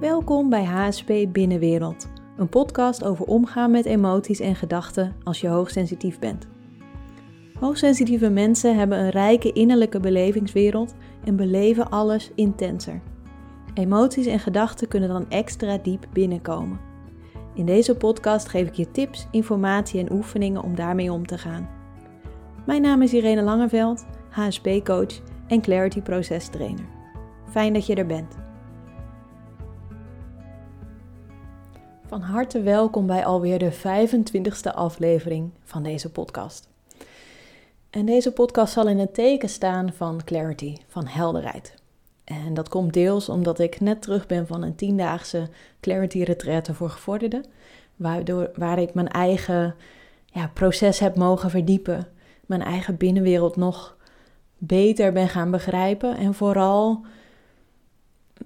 Welkom bij HSP Binnenwereld, een podcast over omgaan met emoties en gedachten als je hoogsensitief bent. Hoogsensitieve mensen hebben een rijke innerlijke belevingswereld en beleven alles intenser. Emoties en gedachten kunnen dan extra diep binnenkomen. In deze podcast geef ik je tips, informatie en oefeningen om daarmee om te gaan. Mijn naam is Irene Langeveld, HSP-coach en Clarity Proces Trainer. Fijn dat je er bent. Van harte welkom bij alweer de 25e aflevering van deze podcast. En deze podcast zal in het teken staan van clarity, van helderheid. En dat komt deels omdat ik net terug ben van een tiendaagse clarity retraite voor gevorderden, waardoor, waar ik mijn eigen ja, proces heb mogen verdiepen, mijn eigen binnenwereld nog beter ben gaan begrijpen en vooral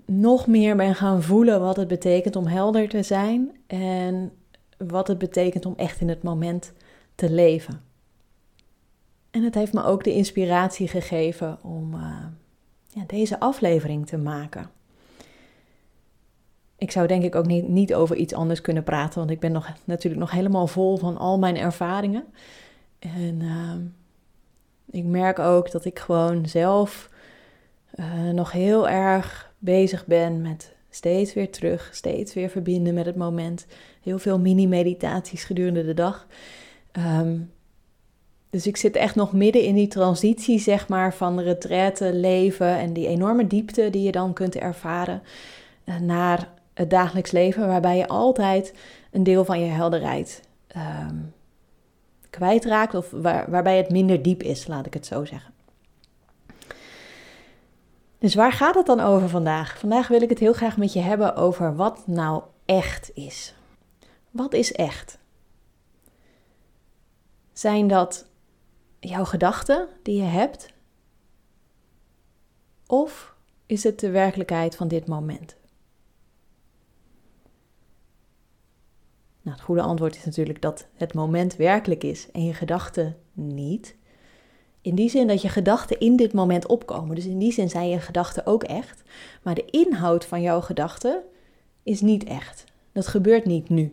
nog meer ben gaan voelen wat het betekent om helder te zijn en wat het betekent om echt in het moment te leven. En het heeft me ook de inspiratie gegeven om uh, ja, deze aflevering te maken. Ik zou denk ik ook niet, niet over iets anders kunnen praten, want ik ben nog, natuurlijk nog helemaal vol van al mijn ervaringen. En uh, ik merk ook dat ik gewoon zelf uh, nog heel erg bezig ben met steeds weer terug, steeds weer verbinden met het moment. Heel veel mini-meditaties gedurende de dag. Um, dus ik zit echt nog midden in die transitie, zeg maar, van retraite, leven en die enorme diepte die je dan kunt ervaren uh, naar het dagelijks leven, waarbij je altijd een deel van je helderheid um, kwijtraakt of waar, waarbij het minder diep is, laat ik het zo zeggen. Dus waar gaat het dan over vandaag? Vandaag wil ik het heel graag met je hebben over wat nou echt is. Wat is echt? Zijn dat jouw gedachten die je hebt? Of is het de werkelijkheid van dit moment? Nou, het goede antwoord is natuurlijk dat het moment werkelijk is en je gedachten niet. In die zin dat je gedachten in dit moment opkomen. Dus in die zin zijn je gedachten ook echt. Maar de inhoud van jouw gedachten is niet echt. Dat gebeurt niet nu.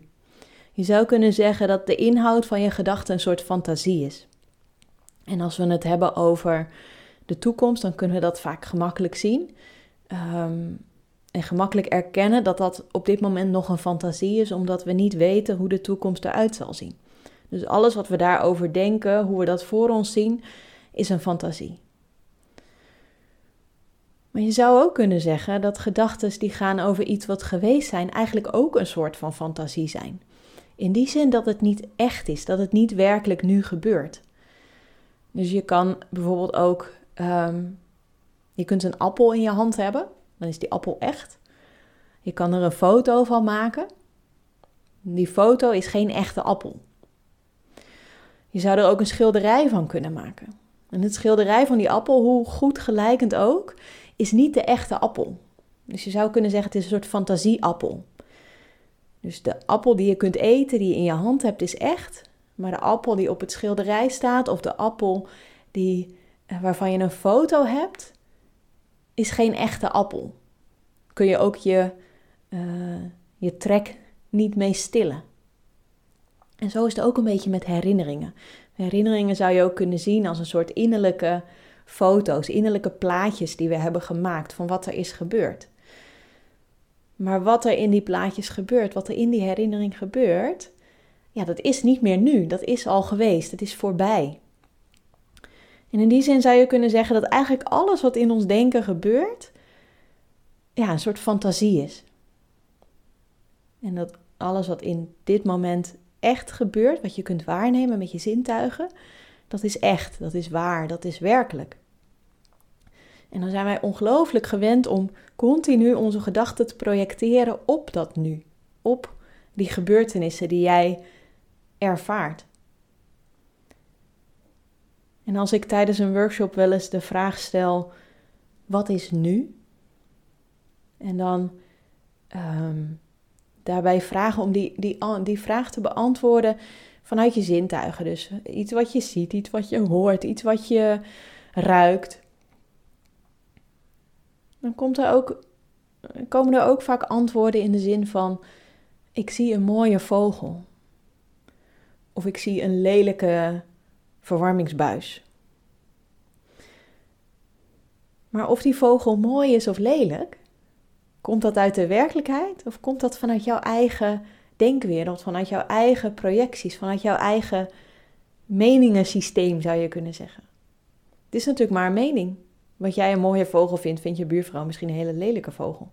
Je zou kunnen zeggen dat de inhoud van je gedachten een soort fantasie is. En als we het hebben over de toekomst, dan kunnen we dat vaak gemakkelijk zien. Um, en gemakkelijk erkennen dat dat op dit moment nog een fantasie is, omdat we niet weten hoe de toekomst eruit zal zien. Dus alles wat we daarover denken, hoe we dat voor ons zien, is een fantasie. Maar je zou ook kunnen zeggen dat gedachten die gaan over iets wat geweest zijn, eigenlijk ook een soort van fantasie zijn. In die zin dat het niet echt is, dat het niet werkelijk nu gebeurt. Dus je kan bijvoorbeeld ook, um, je kunt een appel in je hand hebben, dan is die appel echt. Je kan er een foto van maken. Die foto is geen echte appel. Je zou er ook een schilderij van kunnen maken. En het schilderij van die appel, hoe goed gelijkend ook, is niet de echte appel. Dus je zou kunnen zeggen, het is een soort fantasieappel. Dus de appel die je kunt eten, die je in je hand hebt, is echt. Maar de appel die op het schilderij staat, of de appel die, eh, waarvan je een foto hebt, is geen echte appel. Kun je ook je, uh, je trek niet mee stillen. En zo is het ook een beetje met herinneringen. Herinneringen zou je ook kunnen zien als een soort innerlijke foto's, innerlijke plaatjes die we hebben gemaakt van wat er is gebeurd. Maar wat er in die plaatjes gebeurt, wat er in die herinnering gebeurt, ja, dat is niet meer nu. Dat is al geweest. Het is voorbij. En in die zin zou je kunnen zeggen dat eigenlijk alles wat in ons denken gebeurt, ja, een soort fantasie is. En dat alles wat in dit moment echt gebeurt, wat je kunt waarnemen met je zintuigen, dat is echt, dat is waar, dat is werkelijk. En dan zijn wij ongelooflijk gewend om continu onze gedachten te projecteren op dat nu, op die gebeurtenissen die jij ervaart. En als ik tijdens een workshop wel eens de vraag stel: wat is nu? En dan um, daarbij vragen om die, die, die vraag te beantwoorden vanuit je zintuigen. Dus iets wat je ziet, iets wat je hoort, iets wat je ruikt. Dan komt er ook komen er ook vaak antwoorden in de zin van: ik zie een mooie vogel. Of ik zie een lelijke verwarmingsbuis. Maar of die vogel mooi is of lelijk, komt dat uit de werkelijkheid of komt dat vanuit jouw eigen denkwereld, vanuit jouw eigen projecties, vanuit jouw eigen meningensysteem zou je kunnen zeggen? Het is natuurlijk maar een mening. Wat jij een mooie vogel vindt, vindt je buurvrouw misschien een hele lelijke vogel.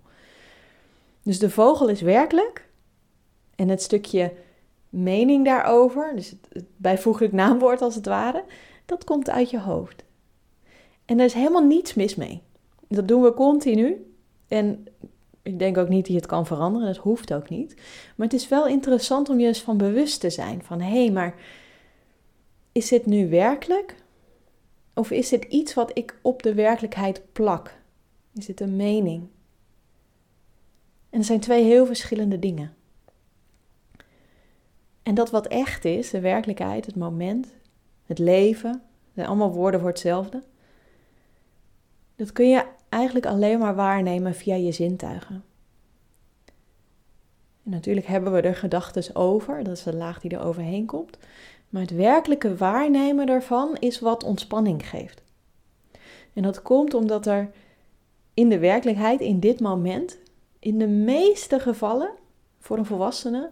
Dus de vogel is werkelijk. En het stukje mening daarover, dus het, bijvoeglijk naamwoord als het ware, dat komt uit je hoofd. En er is helemaal niets mis mee. Dat doen we continu. En ik denk ook niet dat je het kan veranderen, dat hoeft ook niet. Maar het is wel interessant om je eens van bewust te zijn van hé, hey, maar is dit nu werkelijk? Of is dit iets wat ik op de werkelijkheid plak? Is dit een mening? En er zijn twee heel verschillende dingen. En dat wat echt is, de werkelijkheid, het moment, het leven, zijn allemaal woorden voor hetzelfde. Dat kun je eigenlijk alleen maar waarnemen via je zintuigen. En natuurlijk hebben we er gedachten over, dat is de laag die er overheen komt. Maar het werkelijke waarnemen daarvan is wat ontspanning geeft. En dat komt omdat er in de werkelijkheid, in dit moment, in de meeste gevallen voor een volwassene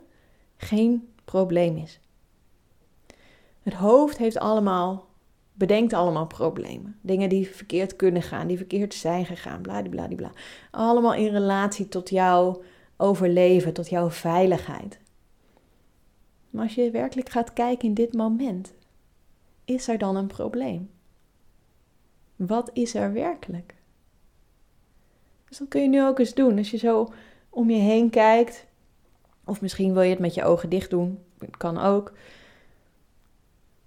geen probleem is. Het hoofd heeft allemaal, bedenkt allemaal problemen. Dingen die verkeerd kunnen gaan, die verkeerd zijn gegaan, bladibladibla. Allemaal in relatie tot jouw overleven, tot jouw veiligheid. Maar als je werkelijk gaat kijken in dit moment, is er dan een probleem? Wat is er werkelijk? Dus dat kun je nu ook eens doen. Als je zo om je heen kijkt, of misschien wil je het met je ogen dicht doen, kan ook.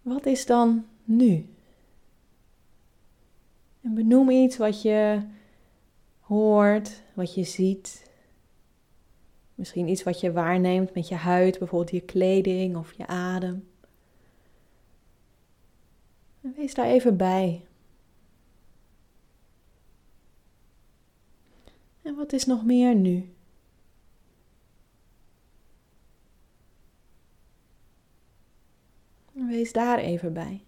Wat is dan nu? En benoem iets wat je hoort, wat je ziet, Misschien iets wat je waarneemt met je huid, bijvoorbeeld je kleding of je adem. En wees daar even bij. En wat is nog meer nu? Wees daar even bij.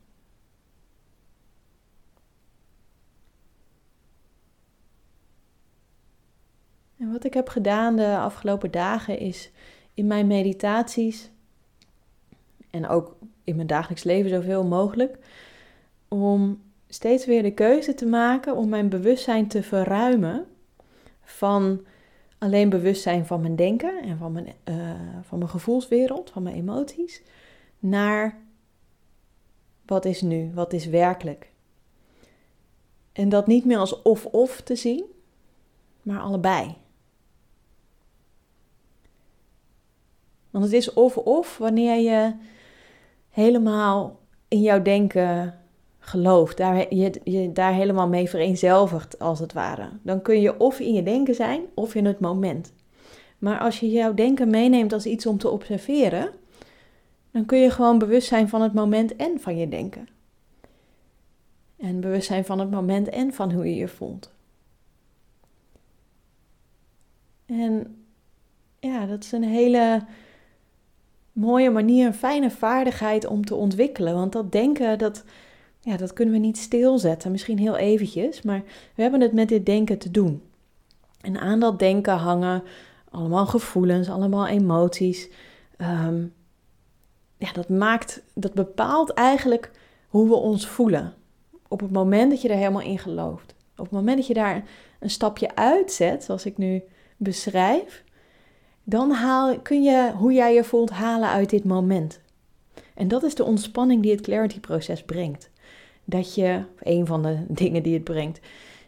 Wat ik heb gedaan de afgelopen dagen is in mijn meditaties en ook in mijn dagelijks leven zoveel mogelijk om steeds weer de keuze te maken om mijn bewustzijn te verruimen van alleen bewustzijn van mijn denken en van mijn, uh, van mijn gevoelswereld, van mijn emoties, naar wat is nu, wat is werkelijk. En dat niet meer als of-of te zien, maar allebei. Want het is of-of wanneer je helemaal in jouw denken gelooft, daar, je, je daar helemaal mee vereenzelvigt als het ware. Dan kun je of in je denken zijn of in het moment. Maar als je jouw denken meeneemt als iets om te observeren, dan kun je gewoon bewust zijn van het moment en van je denken. En bewust zijn van het moment en van hoe je je voelt. En ja, dat is een hele mooie manier, een fijne vaardigheid om te ontwikkelen. Want dat denken, dat, ja, dat kunnen we niet stilzetten. Misschien heel eventjes, maar we hebben het met dit denken te doen. En aan dat denken hangen allemaal gevoelens, allemaal emoties. Ehm, ja, dat maakt, dat bepaalt eigenlijk hoe we ons voelen. Op het moment dat je er helemaal in gelooft. Op het moment dat je daar een stapje uitzet, zoals ik nu beschrijf, dan kun je hoe jij je voelt halen uit dit moment. En dat is de ontspanning die het clarity-proces brengt. Dat je, een van de dingen die het brengt,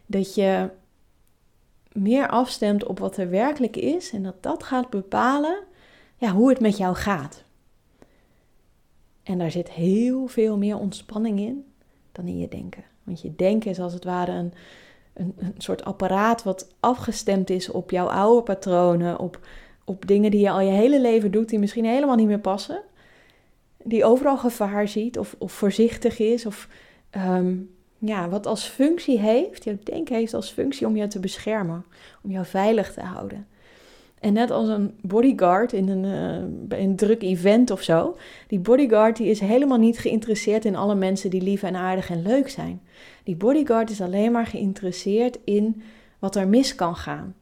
dat je meer afstemt op wat er werkelijk is en dat dat gaat bepalen ja, hoe het met jou gaat. En daar zit heel veel meer ontspanning in dan in je denken. Want je denken is als het ware een, een, een soort apparaat wat afgestemd is op jouw oude patronen, op op dingen die je al je hele leven doet, die misschien helemaal niet meer passen. Die overal gevaar ziet of, of voorzichtig is of um, ja, wat als functie heeft, jouw denken heeft als functie om jou te beschermen, om jou veilig te houden. En net als een bodyguard in een, bij een druk event of zo, die bodyguard die is helemaal niet geïnteresseerd in alle mensen die lief en aardig en leuk zijn. Die bodyguard is alleen maar geïnteresseerd in wat er mis kan gaan.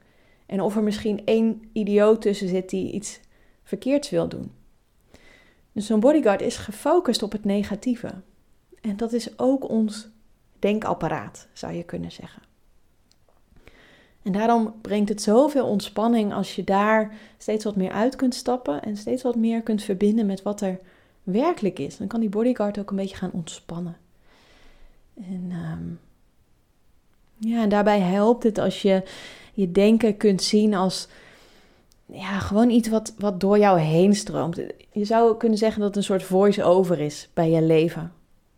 En of er misschien één idioot tussen zit die iets verkeerds wil doen. Dus zo'n bodyguard is gefocust op het negatieve. En dat is ook ons denkapparaat, zou je kunnen zeggen. En daarom brengt het zoveel ontspanning als je daar steeds wat meer uit kunt stappen en steeds wat meer kunt verbinden met wat er werkelijk is. Dan kan die bodyguard ook een beetje gaan ontspannen. En, ehm, ja, en daarbij helpt het als je je denken kunt zien als ja, gewoon iets wat, wat door jou heen stroomt. Je zou kunnen zeggen dat het een soort voice-over is bij je leven. Een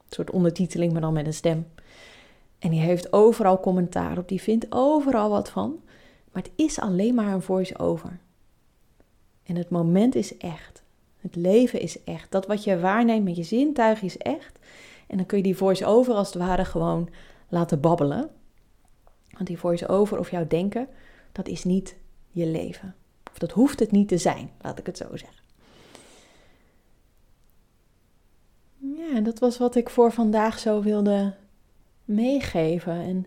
soort ondertiteling, maar dan met een stem. En die heeft overal commentaar op, die vindt overal wat van. Maar het is alleen maar een voice-over. En het moment is echt. Het leven is echt. Dat wat je waarneemt met je zintuig is echt. En dan kun je die voice-over als het ware gewoon laten babbelen. Want die voice-over of jouw denken, dat is niet je leven. Of dat hoeft het niet te zijn, laat ik het zo zeggen. Ja, dat was wat ik voor vandaag zo wilde meegeven. En een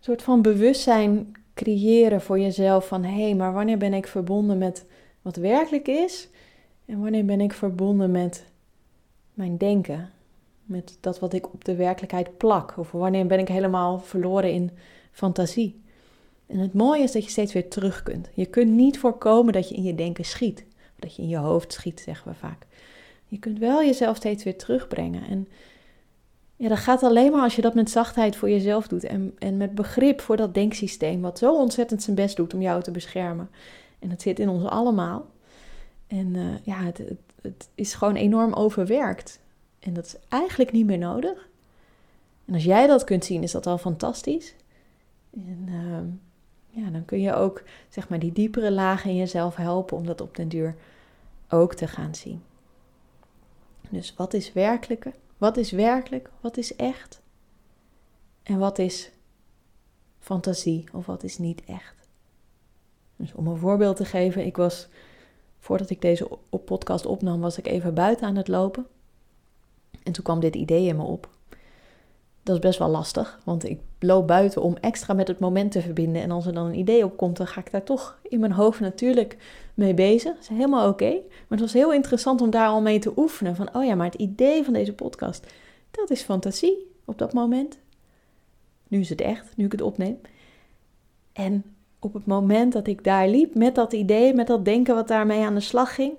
soort van bewustzijn creëren voor jezelf van hé, hey, maar wanneer ben ik verbonden met wat werkelijk is en wanneer ben ik verbonden met mijn denken, met dat wat ik op de werkelijkheid plak of wanneer ben ik helemaal verloren in fantasie. En het mooie is dat je steeds weer terug kunt. Je kunt niet voorkomen dat je in je denken schiet, dat je in je hoofd schiet, zeggen we vaak. Je kunt wel jezelf steeds weer terugbrengen en ja, dat gaat alleen maar als je dat met zachtheid voor jezelf doet en, en met begrip voor dat denksysteem, wat zo ontzettend zijn best doet om jou te beschermen. En het zit in ons allemaal. En uh, ja, het, het, het, is gewoon enorm overwerkt. En dat is eigenlijk niet meer nodig. En als jij dat kunt zien, is dat al fantastisch. En uh, ja, dan kun je ook zeg maar die diepere lagen in jezelf helpen om dat op den duur ook te gaan zien. Dus wat is werkelijke? Wat is werkelijk? Wat is echt? En wat is fantasie of wat is niet echt? Dus om een voorbeeld te geven, ik was voordat ik deze podcast opnam, was ik even buiten aan het lopen. En toen kwam dit idee in me op. Dat is best wel lastig, want ik loop buiten om extra met het moment te verbinden. En als er dan een idee opkomt, dan ga ik daar toch in mijn hoofd natuurlijk mee bezig. Dat is helemaal oké. Maar het was heel interessant om daar al mee te oefenen. Van, oh ja, maar het idee van deze podcast, dat is fantasie op dat moment. Nu is het echt, nu ik het opneem. En op het moment dat ik daar liep met dat idee, met dat denken wat daarmee aan de slag ging,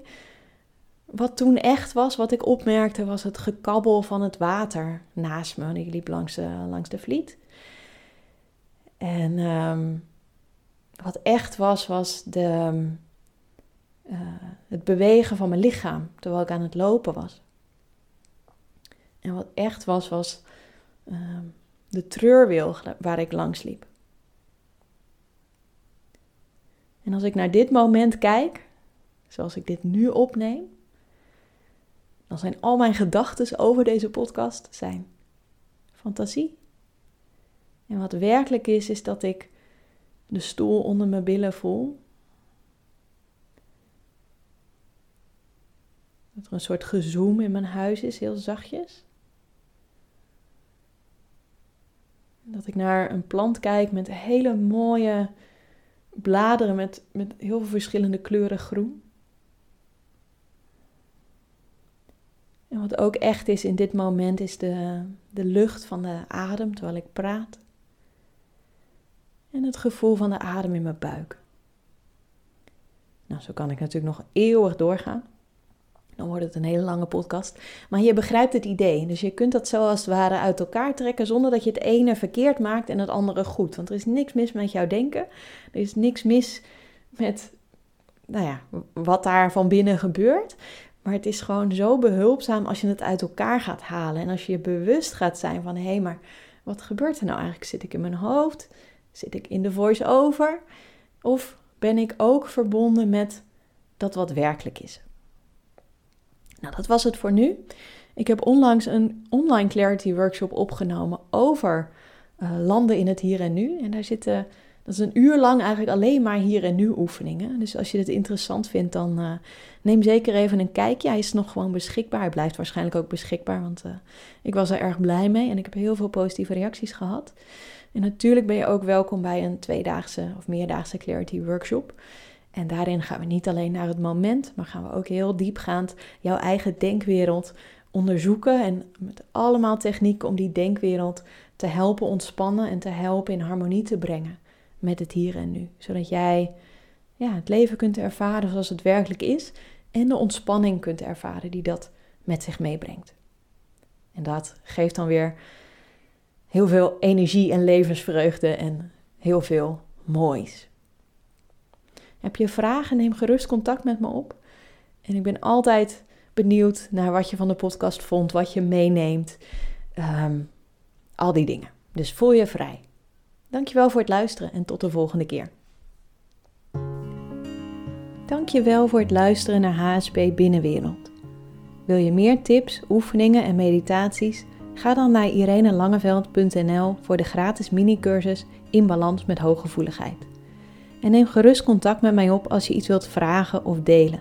wat toen echt was, wat ik opmerkte, was het gekabbel van het water naast me. Ik liep langs de, langs de vliet. En ehm, wat echt was, was de, uh, het bewegen van mijn lichaam terwijl ik aan het lopen was. En wat echt was, was uh, de treurwil waar ik langs liep. En als ik naar dit moment kijk, zoals ik dit nu opneem, dan zijn al mijn gedachten over deze podcast zijn fantasie. En wat werkelijk is, is dat ik de stoel onder mijn billen voel. Dat er een soort gezoom in mijn huis is, heel zachtjes. Dat ik naar een plant kijk met hele mooie bladeren met, met heel veel verschillende kleuren groen. En wat ook echt is in dit moment is de, de lucht van de adem terwijl ik praat. En het gevoel van de adem in mijn buik. Nou, zo kan ik natuurlijk nog eeuwig doorgaan. Dan wordt het een hele lange podcast. Maar je begrijpt het idee. Dus je kunt dat zo als het ware uit elkaar trekken zonder dat je het ene verkeerd maakt en het andere goed. Want er is niks mis met jouw denken. Er is niks mis met nou ja, wat daar van binnen gebeurt. Maar het is gewoon zo behulpzaam als je het uit elkaar gaat halen. En als je je bewust gaat zijn van hé, hey, maar wat gebeurt er nou eigenlijk? Zit ik in mijn hoofd? Zit ik in de voice-over? Of ben ik ook verbonden met dat wat werkelijk is? Nou, dat was het voor nu. Ik heb onlangs een online clarity workshop opgenomen over uh, landen in het hier en nu. En daar zitten, dat is een uur lang eigenlijk alleen maar hier en nu oefeningen. Dus als je dit interessant vindt, dan uh, neem zeker even een kijkje. Hij is nog gewoon beschikbaar. Hij blijft waarschijnlijk ook beschikbaar, want uh, ik was er erg blij mee en ik heb heel veel positieve reacties gehad. En natuurlijk ben je ook welkom bij een tweedaagse of meerdaagse clarity workshop. En daarin gaan we niet alleen naar het moment, maar gaan we ook heel diepgaand jouw eigen denkwereld onderzoeken. En met allemaal technieken om die denkwereld te helpen ontspannen en te helpen in harmonie te brengen met het hier en nu. Zodat jij ja, het leven kunt ervaren zoals het werkelijk is en de ontspanning kunt ervaren die dat met zich meebrengt. En dat geeft dan weer heel veel energie en levensvreugde en heel veel moois. Heb je vragen? Neem gerust contact met me op. En ik ben altijd benieuwd naar wat je van de podcast vond, wat je meeneemt. Um, al die dingen. Dus voel je vrij. Dankjewel voor het luisteren en tot de volgende keer. Dankjewel voor het luisteren naar HSP Binnenwereld. Wil je meer tips, oefeningen en meditaties? Ga dan naar irenelangeveld.nl voor de gratis mini-cursus In Balans met Hooggevoeligheid. En neem gerust contact met mij op als je iets wilt vragen of delen.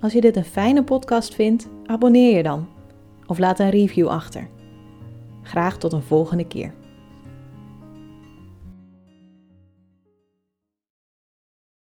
Als je dit een fijne podcast vindt, abonneer je dan. Of laat een review achter. Graag tot een volgende keer.